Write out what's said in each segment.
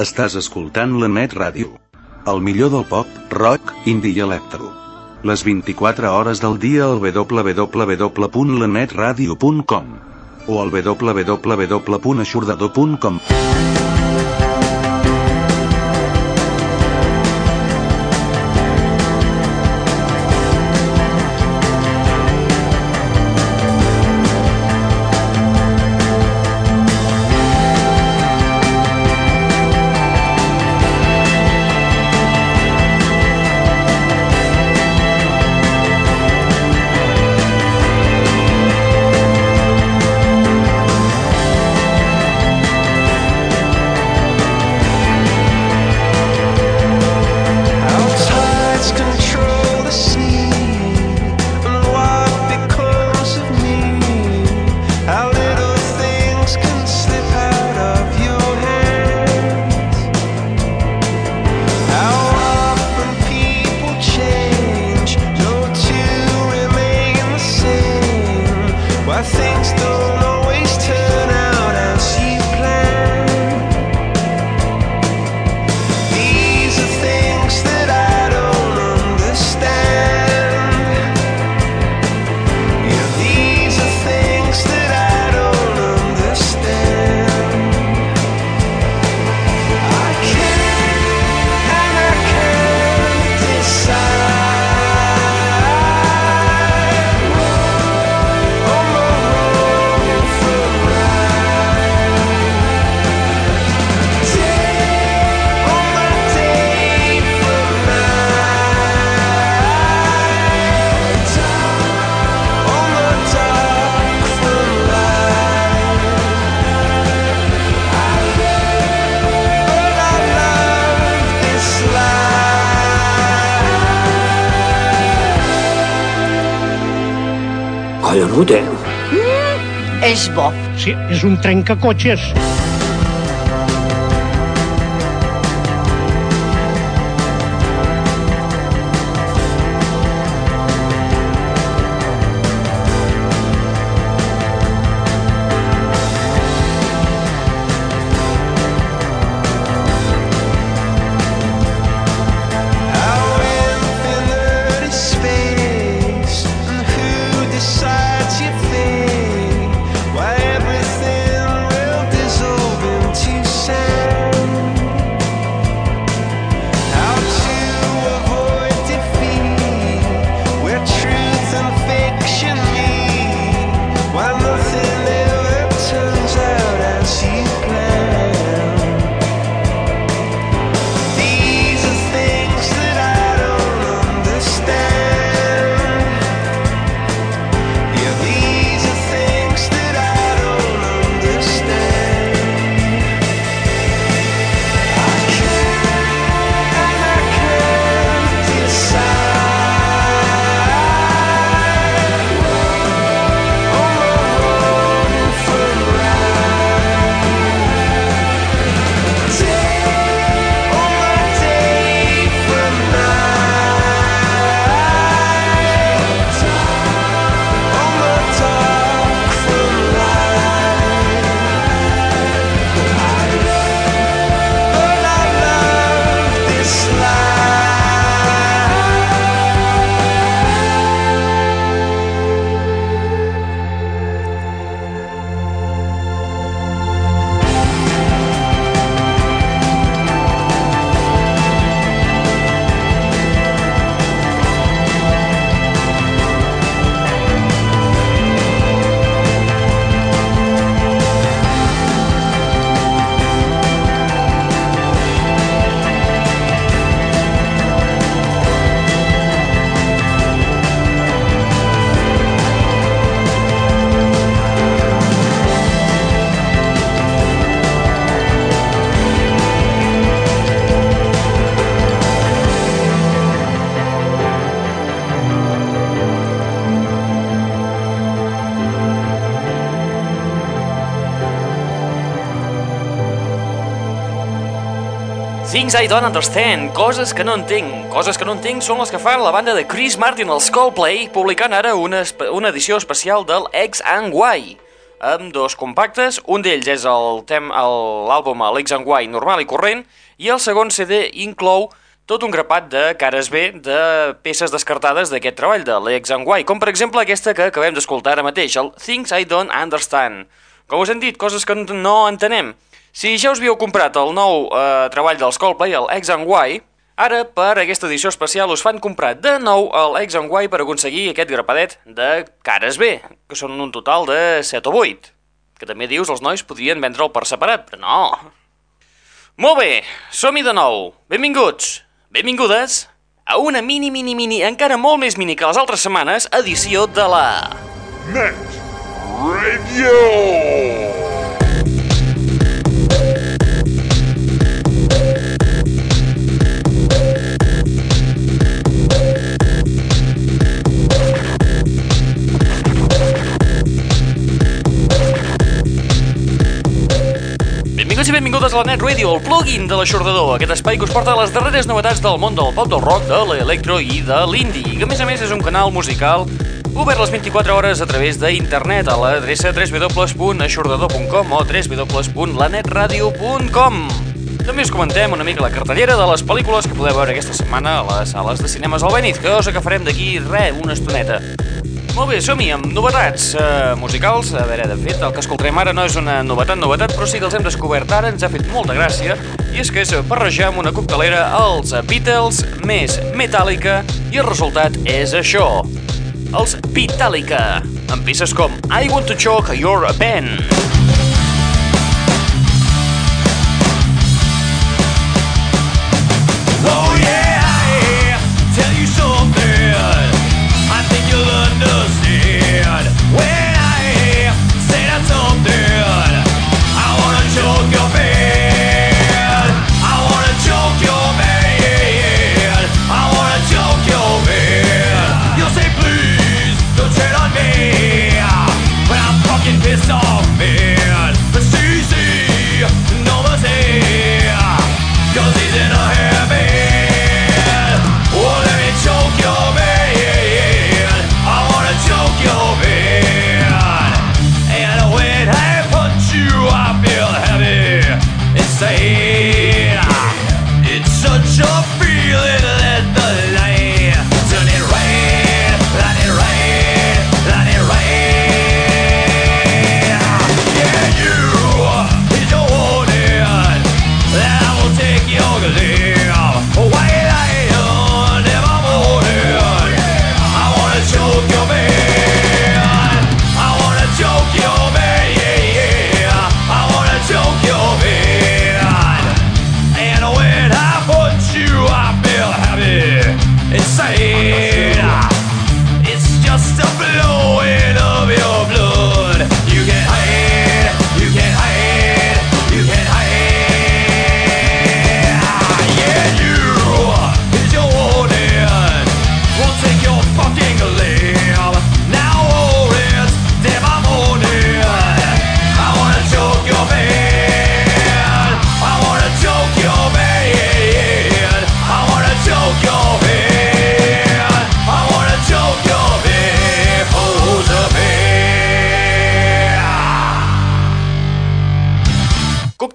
Estàs escoltant la Net Ràdio. El millor del pop, rock, indie i electro. Les 24 hores del dia al www.lemetradio.com o al www.aixordador.com. things to menut, eh? Mm, és bo. Sí, és un trencacotxes. things I don't understand, coses que no entenc. Coses que no entenc són les que fan la banda de Chris Martin, els Coldplay, publicant ara una, una edició especial del X and Y amb dos compactes, un d'ells és l'àlbum Alex and Y normal i corrent, i el segon CD inclou tot un grapat de cares B de peces descartades d'aquest treball de l'X and Y, com per exemple aquesta que acabem d'escoltar ara mateix, el Things I Don't Understand. Com us hem dit, coses que no entenem. Si ja us havíeu comprat el nou eh, treball dels Coldplay, el X and Y, ara per aquesta edició especial us fan comprar de nou el X and Y per aconseguir aquest grapadet de cares B, que són un total de 7 o 8, que també dius els nois podrien vendre'l per separat, però no. Molt bé, som-hi de nou. Benvinguts, benvingudes a una mini, mini, mini, encara molt més mini que les altres setmanes, edició de la... Net Radio. A la Net Radio, el plugin de l'aixordador, aquest espai que us porta les darreres novetats del món del pop, del rock, de l'electro i de l'indie, que a més a més és un canal musical obert les 24 hores a través d'internet a l'adreça www.aixordador.com o www.lanetradio.com També us comentem una mica la cartellera de les pel·lícules que podeu veure aquesta setmana a les sales de cinemes al Benit, que us agafarem d'aquí, re, una estoneta. Molt bé, som-hi amb novetats eh, musicals. A veure, de fet, el que escoltarem ara no és una novetat, novetat, però sí que els hem descobert ara, ens ha fet molta gràcia, i és que és barrejar amb una coctelera els Beatles més Metallica, i el resultat és això. Els Beatallica, amb peces com I Want to Choke Your Pen.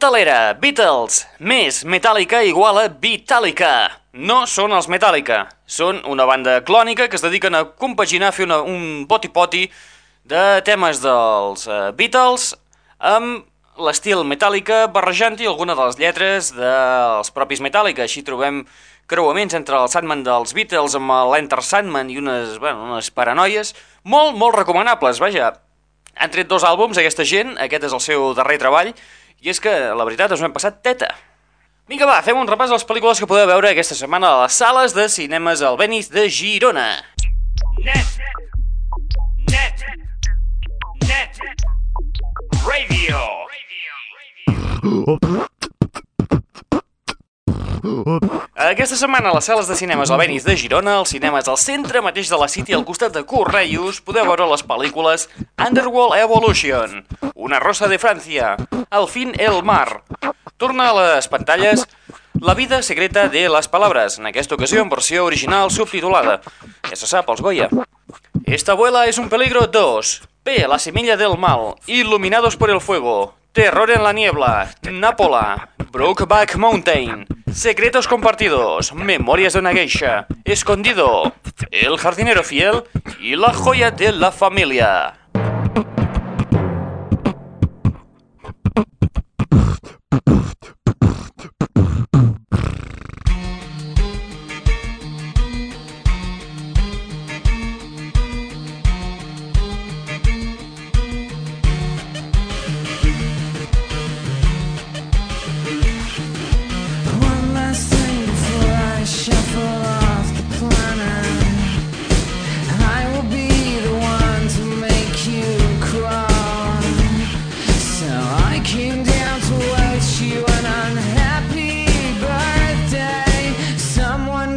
Coctelera, Beatles, més Metallica igual a Beatallica. No són els Metallica, són una banda clònica que es dediquen a compaginar, a fer una, un poti-poti de temes dels uh, Beatles amb l'estil Metallica barrejant-hi alguna de les lletres dels propis Metallica. Així trobem creuaments entre el Sandman dels Beatles amb l'Enter Sandman i unes, bueno, unes paranoies molt, molt recomanables, vaja. Han tret dos àlbums, aquesta gent, aquest és el seu darrer treball, i és que, la veritat, us ho hem passat teta. Vinga, va, fem un repàs de les pel·lícules que podeu veure aquesta setmana a les sales de cinemes al Benis de Girona. Net. Net. Net. Radio. Aquesta setmana a les sales de cinemes al Benis de Girona, als cinemes al centre mateix de la City, al costat de Correios, podeu veure les pel·lícules Underworld Evolution, Una rosa de Francia, Al fin el mar. Torna a les pantalles La vida secreta de les palabras, en aquesta ocasió en versió original subtitulada. Ja se sap, els Goya. Esta abuela és un peligro 2. P. La semilla del mal. Iluminados por el fuego. Terror en la niebla. Nápola. Brokeback Mountain. Secretos compartidos. Memorias de una geisha. Escondido. El jardinero fiel. Y la joya de la familia.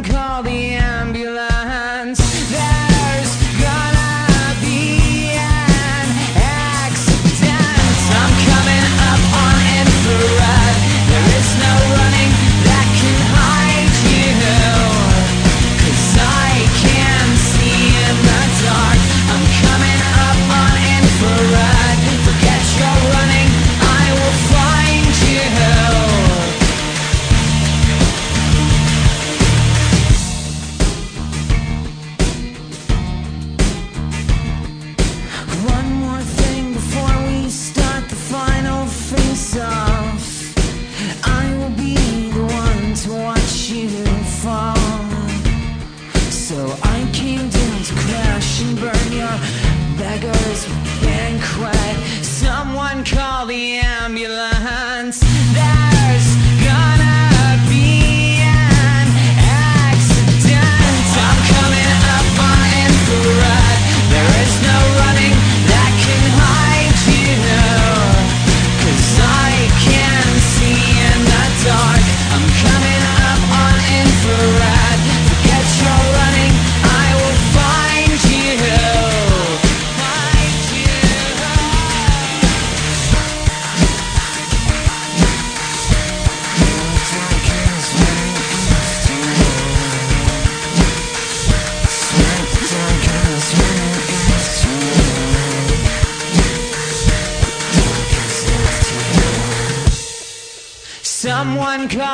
Call the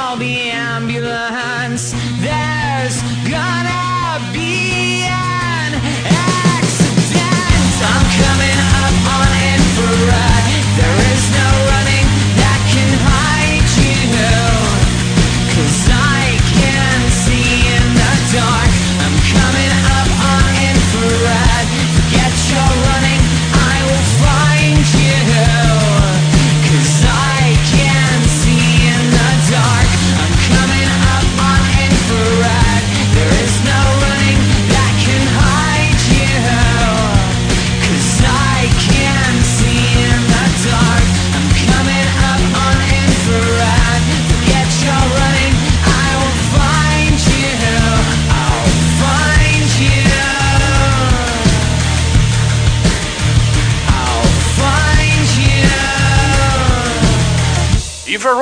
call the ambulance. There's gonna be an accident. I'm coming up on infrared. There is no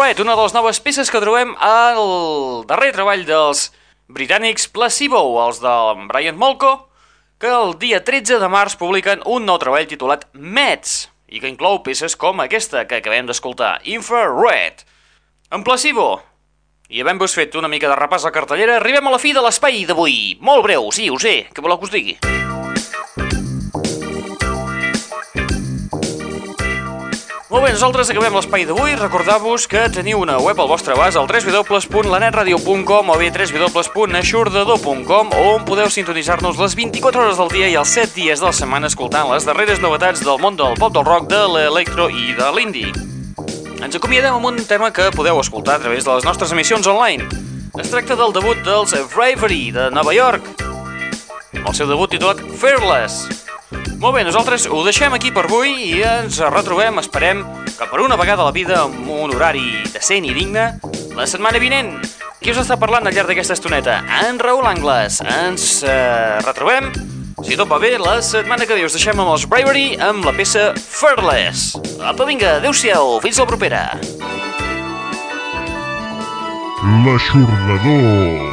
Infrared, una de les noves peces que trobem al darrer treball dels britànics Placebo, els del Brian Molko, que el dia 13 de març publiquen un nou treball titulat Mets, i que inclou peces com aquesta que acabem d'escoltar, Infrared. En Placebo, i havent-vos fet una mica de repàs a cartellera, arribem a la fi de l'espai d'avui. Molt breu, sí, ho sé, què voleu que us digui? Molt bé, nosaltres acabem l'espai d'avui. Recordar-vos que teniu una web al vostre abast al www.lanetradio.com o bé www.aixordador.com on podeu sintonitzar-nos les 24 hores del dia i els 7 dies de la setmana escoltant les darreres novetats del món del pop del rock, de l'electro i de l'indie. Ens acomiadem amb un tema que podeu escoltar a través de les nostres emissions online. Es tracta del debut dels Bravery de Nova York, el seu debut titulat Fearless. Molt bé, nosaltres ho deixem aquí per avui i ens retrobem, esperem, que per una vegada a la vida amb un horari decent i digne, la setmana vinent. Qui us està parlant al llarg d'aquesta estoneta? En Raül Angles. Ens eh, retrobem, si tot va bé, la setmana que ve us deixem amb els Bravery amb la peça Fearless. Apa, vinga, adeu-siau, fins la propera. L'aixordador.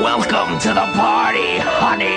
Welcome to the party, honey.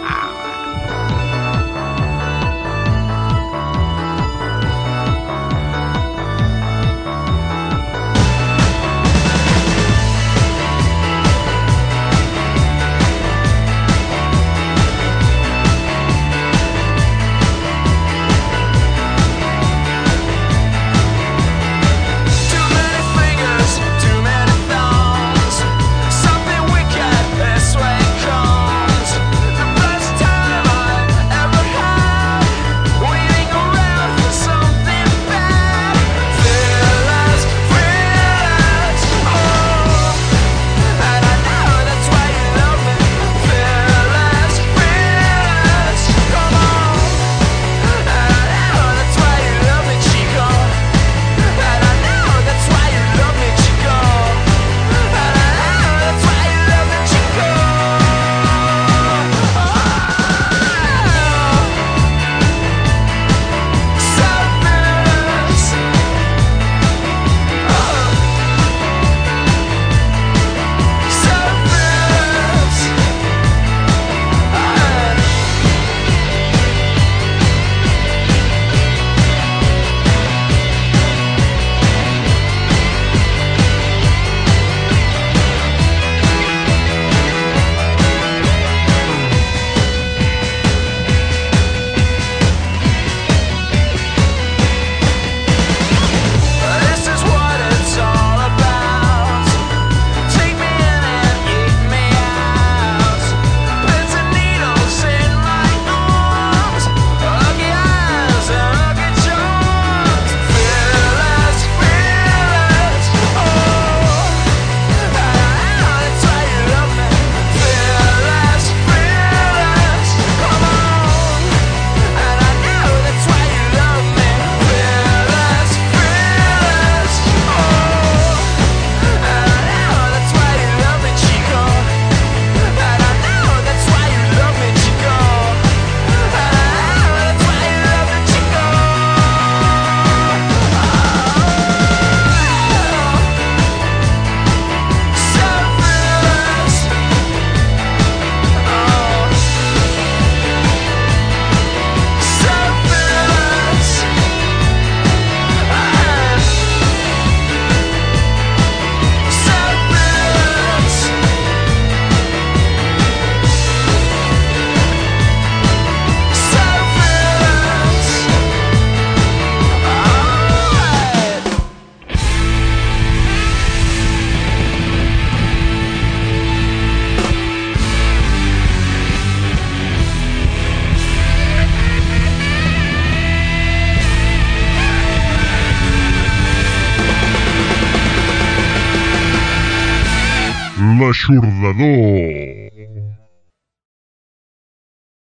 L'aixordador.